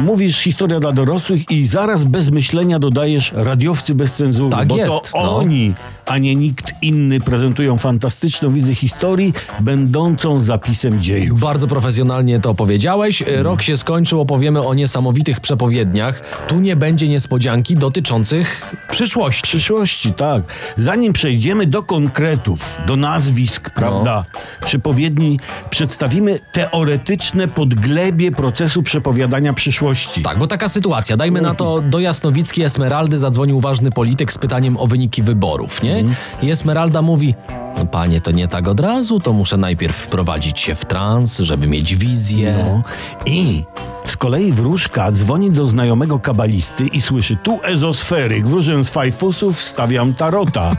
Mówisz historia dla dorosłych i zaraz bez myślenia dodajesz radiowcy bez cenzury, Tak bo jest, to no. oni, a nie nikt inny prezentują fantastyczną wizję historii, będącą zapisem dziejów. Bardzo profesjonalnie to powiedziałeś. Rok się skończył, opowiemy o niesamowitych przepowiedniach. Tu nie będzie niespodzianki dotyczących przyszłości. przyszłości, tak. Zanim przejdziemy do konkretów, do nazwisk, prawda, przepowiedni, przedstawimy teoretyczne podglebie procesu przepowiadania przyszłości. Tak, bo taka sytuacja. Dajmy na to, do Jasnowicki Esmeraldy zadzwonił ważny polityk z pytaniem o wyniki wyborów, nie? I Esmeralda mówi, no panie, to nie tak od razu, to muszę najpierw wprowadzić się w trans, żeby mieć wizję. No. I z kolei wróżka dzwoni do znajomego kabalisty i słyszy tu ezosferyk, wróżę z fajfusów, stawiam tarota.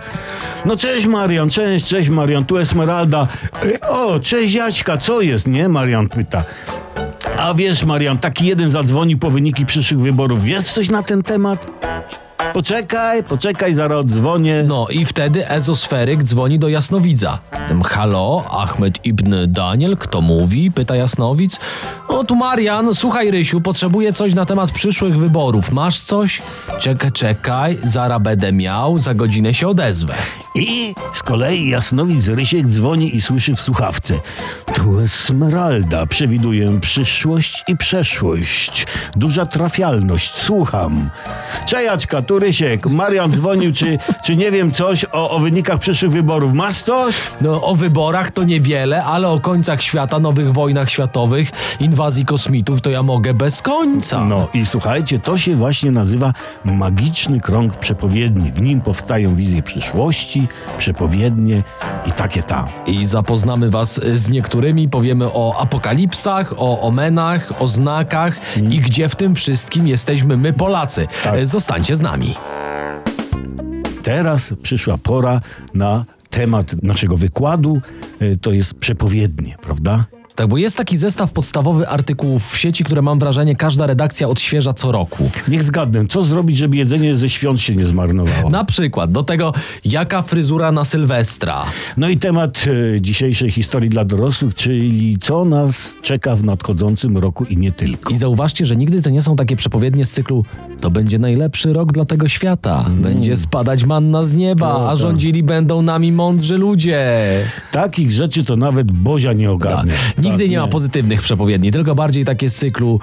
No cześć Marian, cześć, cześć Marian, tu Esmeralda. O, cześć Jaćka, co jest, nie? Marian pyta. A wiesz Marian, taki jeden zadzwoni po wyniki przyszłych wyborów. Wiesz coś na ten temat? Poczekaj, poczekaj, zaraz odzwonię. No i wtedy ezosferyk dzwoni do Jasnowidza. Tym halo, Ahmed ibn Daniel, kto mówi? Pyta Jasnowic. O tu Marian, słuchaj Rysiu, potrzebuję coś na temat przyszłych wyborów. Masz coś? Czekaj, czekaj, zara będę miał, za godzinę się odezwę. I z kolei Jasnowic Rysiek dzwoni i słyszy w słuchawce. Tu Esmeralda, przewiduję przyszłość i przeszłość. Duża trafialność, słucham. Czejaczka, tu Rysiek. Marian dzwonił, czy, czy nie wiem coś o, o wynikach przyszłych wyborów. Masz coś? No o wyborach to niewiele, ale o końcach świata, nowych wojnach światowych, inwazji kosmitów to ja mogę bez końca. No i słuchajcie, to się właśnie nazywa magiczny krąg przepowiedni. W nim powstają wizje przyszłości, przepowiednie i takie tam. I zapoznamy was z niektórymi, powiemy o apokalipsach, o omenach, o znakach i gdzie w tym wszystkim jesteśmy my Polacy. Tak. Zostańcie z nami. Teraz przyszła pora na temat naszego wykładu. E, To jest przepowiednie, prawda? Tak, bo jest taki zestaw podstawowy artykułów w sieci, które mam wrażenie każda redakcja odświeża co roku. Niech zgadnę, co zrobić, żeby jedzenie ze świąt się nie zmarnowało? Na przykład do tego, jaka fryzura na Sylwestra. No i temat e, dzisiejszej historii dla dorosłych, czyli co nas czeka w nadchodzącym roku i nie tylko. I zauważcie, że nigdy to nie są takie przepowiednie z cyklu to będzie najlepszy rok dla tego świata. Będzie spadać manna z nieba, No, a tak. rządzili będą nami mądrzy ludzie. Takich rzeczy to nawet Bozia nie ogarnie. Nigdy Tak, nie ma pozytywnych przepowiedni, tylko bardziej takie z cyklu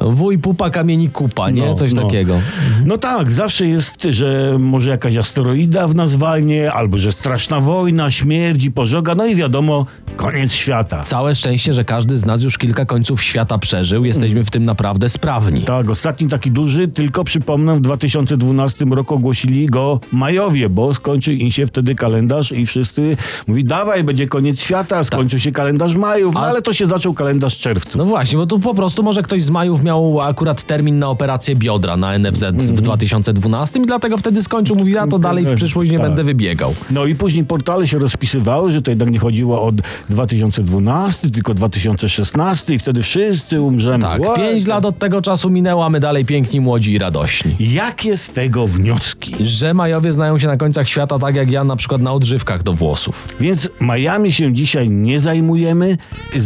wuj pupa, kamieni kupa, nie? No, Coś no. takiego. No tak, zawsze jest, że może jakaś asteroida w nas walnie, albo że straszna wojna, śmierć i pożoga, no i wiadomo, koniec świata. Całe szczęście, że każdy z nas już kilka końców świata przeżył. Jesteśmy w tym naprawdę sprawni. Tak, ostatni taki duży, tylko przypomnę, w 2012 roku ogłosili go Majowie, bo skończył im się wtedy kalendarz i wszyscy mówi, dawaj, będzie koniec świata, skończył się kalendarz Majów, no ale to się zaczął kalendarz czerwcu. No właśnie, bo tu po prostu może ktoś z Majów miał akurat termin na operację biodra na NFZ w 2012 i dlatego wtedy skończył. Mówi, ja to dalej w przyszłość nie Tak. będę wybiegał. No i później portale się rozpisywały, że to jednak nie chodziło o 2012, tylko 2016 i wtedy wszyscy umrzemy. Tak, Ła- pięć lat od tego czasu minęło, a my dalej piękni, młodzi i radośni. Jakie z tego wnioski? Że Majowie znają się na końcach świata tak jak ja na przykład na odżywkach do włosów. Więc Miami się dzisiaj nie zajmujemy.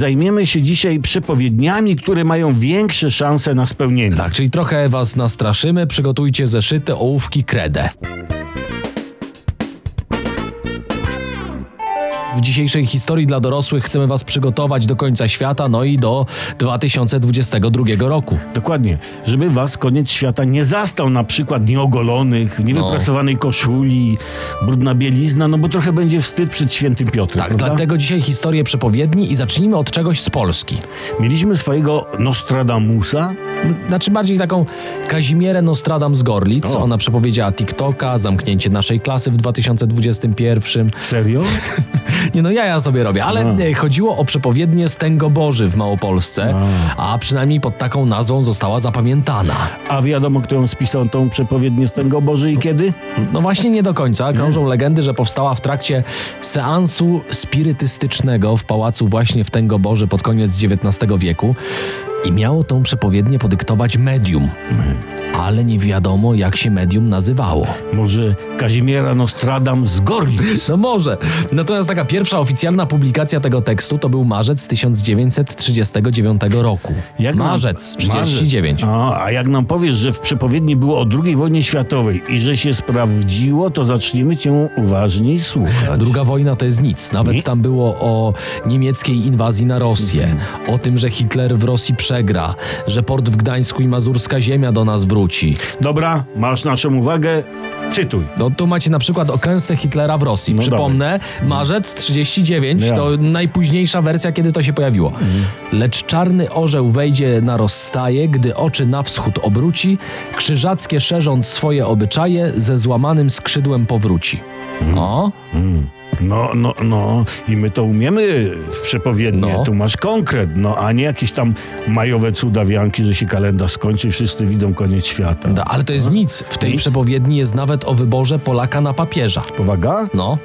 Zajmiemy się dzisiaj przepowiedniami, które mają większe szanse na spełnienie. Tak, czyli trochę was nastraszymy, przygotujcie zeszyty, ołówki, kredę. W dzisiejszej historii dla dorosłych chcemy was przygotować do końca świata, no i do 2022 roku. Dokładnie. Żeby was koniec świata nie zastał na przykład nieogolonych, w niewyprasowanej koszuli, brudna bielizna, no bo trochę będzie wstyd przed świętym Piotrem. Tak, prawda? dlatego dzisiaj historię przepowiedni i zacznijmy od czegoś z Polski. Mieliśmy swojego Nostradamusa, Znaczy bardziej taką Kazimierę Nostradam z Gorlic. O. Ona przepowiedziała TikToka, zamknięcie naszej klasy w 2021. serio? Nie no, ja ja sobie robię, ale e, chodziło o przepowiednię Stęgoboży w Małopolsce, a przynajmniej pod taką nazwą została zapamiętana. A wiadomo, kto ją spisał tą przepowiednię z tego Boży i kiedy? No właśnie nie do końca. Krążą legendy, że powstała w trakcie seansu spirytystycznego w pałacu właśnie w Tęgoborze pod koniec XIX wieku. I miało tą przepowiednię podyktować medium. Ale nie wiadomo, jak się medium nazywało. Może Kazimiera Nostradam z Gorlic? No może. Natomiast taka pierwsza oficjalna publikacja tego tekstu to był marzec 1939 roku. Jak nam- marzec 39. A, a jak nam powiesz, że w przepowiedni było o II wojnie światowej i że się sprawdziło, to zaczniemy cię uważniej słuchać. Druga wojna to jest nic. Nawet Nie? tam było o niemieckiej inwazji na Rosję, o tym, że Hitler w Rosji przegra, że port w Gdańsku i Mazurska Ziemia do nas wróci. Dobra, masz naszą uwagę? Cytuj. No tu macie na przykład o klęsce Hitlera w Rosji. No Przypomnę, marzec 39 Ja. to najpóźniejsza wersja, kiedy to się pojawiło. Lecz czarny orzeł wejdzie na rozstaje, gdy oczy na wschód obróci, krzyżackie szerząc swoje obyczaje, ze złamanym skrzydłem powróci. O, Mm. No, no, no. I my to umiemy w przepowiednie. No. Tu masz konkret, no, a nie jakieś tam majowe cudawianki, że się kalendarz skończy i wszyscy widzą koniec świata. da, ale to jest nic. W tej Nic? przepowiedni jest nawet o wyborze Polaka na papieża. Powaga? No.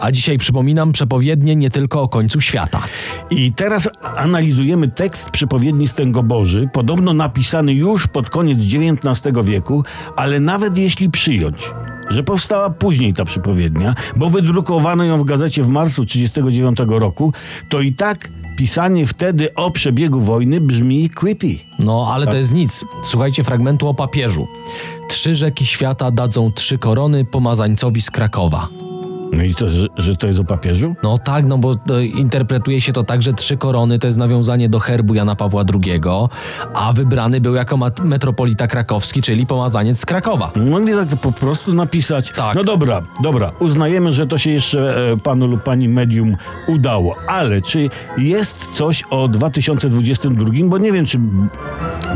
A dzisiaj przypominam przepowiednie nie tylko o końcu świata. I teraz analizujemy tekst przepowiedni Stęgoboży, podobno napisany już pod koniec XIX wieku, ale nawet jeśli przyjąć, że powstała później ta przepowiednia, bo wydrukowano ją w gazecie w marcu 1939 roku, to i tak pisanie wtedy o przebiegu wojny brzmi creepy. No, ale Tak. to jest nic. Słuchajcie fragmentu o papieżu. Trzy rzeki świata dadzą trzy korony pomazańcowi z Krakowa. No i to, że, że to jest o papieżu? No tak, no bo e, interpretuje się to tak, że trzy korony to jest nawiązanie do herbu Jana Pawła II, a wybrany był jako metropolita krakowski, czyli pomazaniec z Krakowa. Mogli tak po prostu napisać. Tak. No dobra, dobra, uznajemy, że to się jeszcze e, panu lub pani medium udało, ale czy jest coś o 2022? Bo nie wiem, czy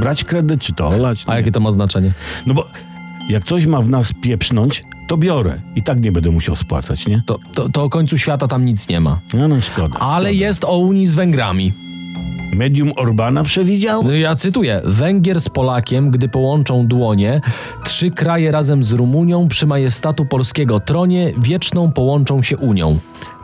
brać kredyt, czy to olać. A nie. jakie to ma znaczenie? No bo jak coś ma w nas pieprznąć, to biorę. I tak nie będę musiał spłacać, nie? To, to, to o końcu świata tam nic nie ma. No, no szkoda. Ale szkoda. jest o Unii z Węgrami. Medium Orbana przewidział? No Ja cytuję: Węgier z Polakiem, gdy połączą dłonie, trzy kraje razem z Rumunią przy majestatu polskiego tronie wieczną połączą się Unią.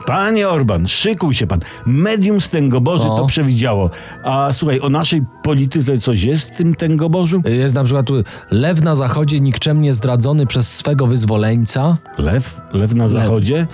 Panie Orban, szykuj się pan. Medium z Tęgoboży No. to przewidziało. A słuchaj, o naszej polityce coś jest w tym Tęgobożu? Jest na przykład tu lew na zachodzie nikczemnie zdradzony przez swego wyzwoleńca. Lew? Lew na zachodzie?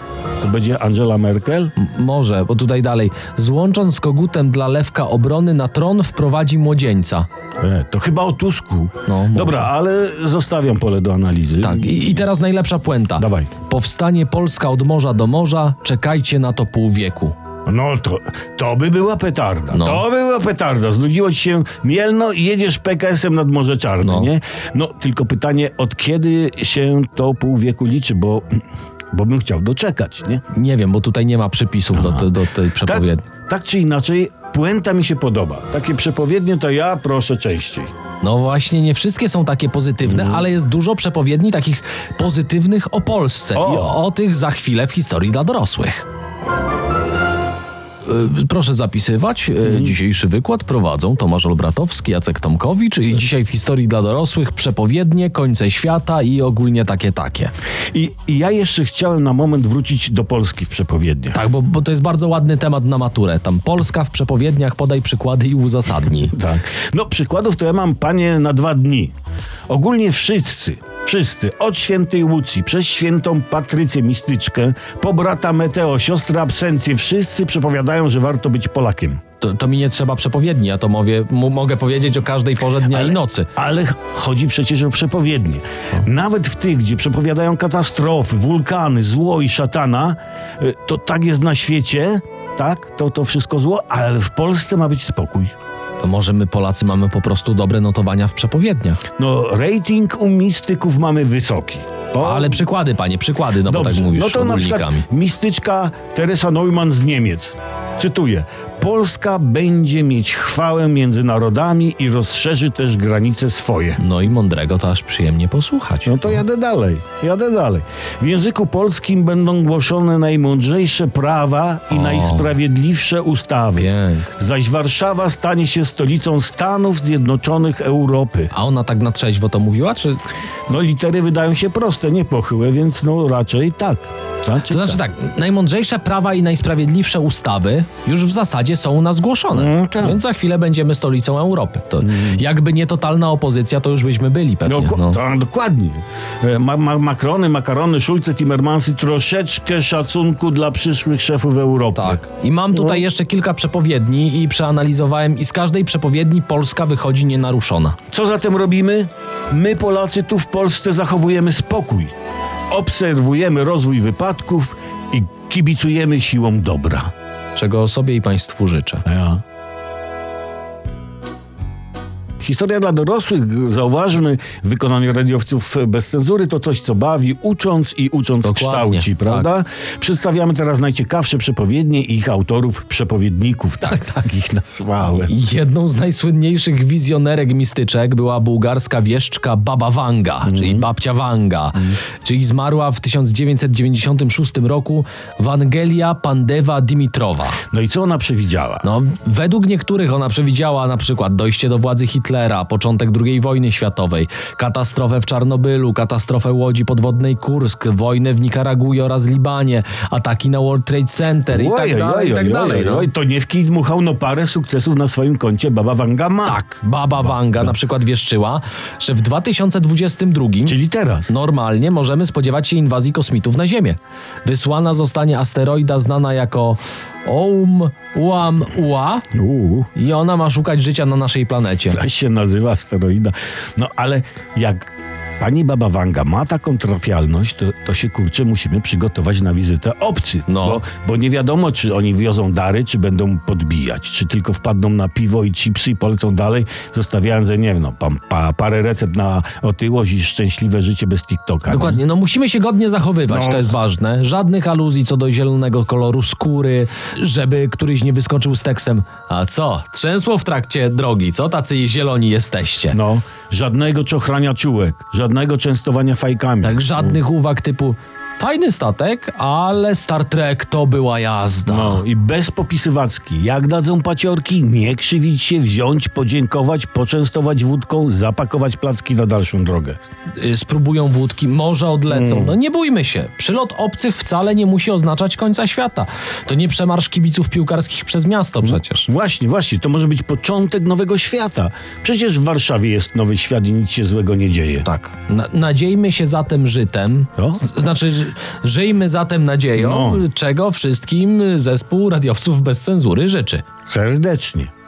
To będzie Angela Merkel? M- może, bo tutaj dalej. Złącząc z kogutem dla lewka obrony na tron wprowadzi młodzieńca. E, to chyba o Tusku. No, może. Dobra, ale zostawiam pole do analizy. Tak, i, i teraz najlepsza puenta. Dawaj. Powstanie Polska od morza do morza, czekajcie na to pół wieku. No to, to by była petarda. No. To by była petarda. Znudziło ci się Mielno i jedziesz PKS-em nad Morze Czarne, No. nie? No, tylko pytanie, od kiedy się to pół wieku liczy, bo, bo bym chciał doczekać, nie? Nie wiem, bo tutaj nie ma przypisów do, te, do tej Tak, przepowiedni. tak czy inaczej, puenta mi się podoba. Takie przepowiednie to ja proszę częściej. No właśnie, nie wszystkie są takie pozytywne, Mhm. ale jest dużo przepowiedni takich pozytywnych o Polsce. O. I o, o tych za chwilę w historii dla dorosłych. Y, Proszę zapisywać. Y, Mhm. Dzisiejszy wykład prowadzą Tomasz Olbratowski, Jacek Tomkowicz i dzisiaj w historii dla dorosłych przepowiednie, końce świata i ogólnie takie takie. I, I ja jeszcze chciałem na moment wrócić do Polski w przepowiedniach. Tak, bo, bo to jest bardzo ładny temat na maturę. Tam Polska w przepowiedniach, podaj przykłady i uzasadnij. Tak. No przykładów to ja mam, panie, na dwa dni. Ogólnie wszyscy, wszyscy, od świętej Łucji, przez świętą Patrycję Mistyczkę, po brata Meteo, siostrę Absencję, wszyscy przepowiadają, że warto być Polakiem. To, to mi nie trzeba przepowiedni, ja to mówię, mogę powiedzieć o każdej porze dnia i nocy. Ale ch- chodzi przecież o przepowiednie. Nawet w tych, gdzie przepowiadają katastrofy, wulkany, zło i szatana, y, to tak jest na świecie, tak, to, to wszystko zło, ale w Polsce ma być spokój. To może my Polacy mamy po prostu dobre notowania w przepowiedniach. No, rating u mistyków mamy wysoki. O, Ale przykłady, panie, przykłady, no bo Dobrze. tak mówisz no to na przykład mistyczka Teresa Neumann z Niemiec. Cytuję. Polska będzie mieć chwałę między narodami i rozszerzy też granice swoje. No i mądrego to aż przyjemnie posłuchać. No to jadę dalej, jadę dalej. W języku polskim będą głoszone najmądrzejsze prawa i O. najsprawiedliwsze ustawy. Pięknie. Zaś Warszawa stanie się stolicą Stanów Zjednoczonych Europy. A ona tak na trzeźwo to mówiła, czy... No litery wydają się proste, nie pochyłe, więc no raczej tak. Raczej To znaczy tak, najmądrzejsze prawa i najsprawiedliwsze ustawy już w zasadzie zasadzie są u nas głoszone. No tak. Więc za chwilę będziemy stolicą Europy. To jakby nie totalna opozycja, to już byśmy byli pewnie. No, No. to, dokładnie. E, Ma, ma, Macrony, makarony, Schulze, Timmermansy, troszeczkę szacunku dla przyszłych szefów Europy. Tak. I mam tutaj jeszcze kilka przepowiedni i przeanalizowałem i z każdej przepowiedni Polska wychodzi nienaruszona. Co zatem robimy? My, Polacy, tu w Polsce zachowujemy spokój. Obserwujemy rozwój wypadków i kibicujemy siłą dobra. Czego sobie i Państwu życzę. Ja. Historia dla dorosłych, zauważmy, w wykonaniu radiowców bez cenzury to coś, co bawi, ucząc i ucząc Dokładnie, kształci, tak. prawda? Przedstawiamy teraz najciekawsze przepowiednie i ich autorów, przepowiedników, tak, tak ich nazwałem. Jedną z najsłynniejszych wizjonerek mistyczek była bułgarska wieszczka Baba Wanga, czyli babcia Wanga, czyli zmarła w 1996 roku Wangelia Pandewa Dimitrowa. No i co ona przewidziała? No, według niektórych ona przewidziała na przykład dojście do władzy Hitlera, początek II wojny światowej, katastrofę w Czarnobylu, katastrofę łodzi podwodnej Kursk, wojnę w Nikaragui oraz Libanie, ataki na World Trade Center i tak dalej, i tak dalej. ojej, No. To nie w kij dmuchał, no parę sukcesów na swoim koncie Baba Wanga ma. Tak, Baba Wanga na przykład wieszczyła, że w 2022 Czyli teraz. normalnie możemy spodziewać się inwazji kosmitów na Ziemię. Wysłana zostanie asteroida znana jako Oumuamua Uuu. i ona ma szukać życia na naszej planecie. Tak się nazywa asteroida. No ale jak pani Baba Wanga ma taką trafialność, to, to się kurczę musimy przygotować na wizytę obcych. No. Bo, bo nie wiadomo, czy oni wiozą dary, czy będą podbijać. Czy tylko wpadną na piwo i chipsy i polecą dalej, zostawiając, że nie wiem, no, pa, pa, parę recept na otyłość i szczęśliwe życie bez TikToka. Dokładnie, no musimy się godnie zachowywać, No. to jest ważne. Żadnych aluzji co do zielonego koloru skóry, żeby któryś nie wyskoczył z tekstem A co, trzęsło w trakcie drogi, co tacy zieloni jesteście? No, żadnego czochrania czułek, żadnego częstowania fajkami. Tak, żadnych uwag typu fajny statek, ale Star Trek to była jazda. No i bez popisywacki. Jak dadzą paciorki, nie krzywić się, wziąć, podziękować, poczęstować wódką, zapakować placki na dalszą drogę. Y, Spróbują wódki, może odlecą. Mm. No nie bójmy się. Przylot obcych wcale nie musi oznaczać końca świata. To nie przemarsz kibiców piłkarskich przez miasto przecież. Właśnie, właśnie, to może być początek nowego świata. Przecież w Warszawie jest nowy świat i nic się złego nie dzieje. Tak. Na, nadziejmy się zatem żytem. No. Z- Znaczy, żyjmy zatem nadzieją, No. czego wszystkim zespół radiowców bez cenzury życzy. Serdecznie.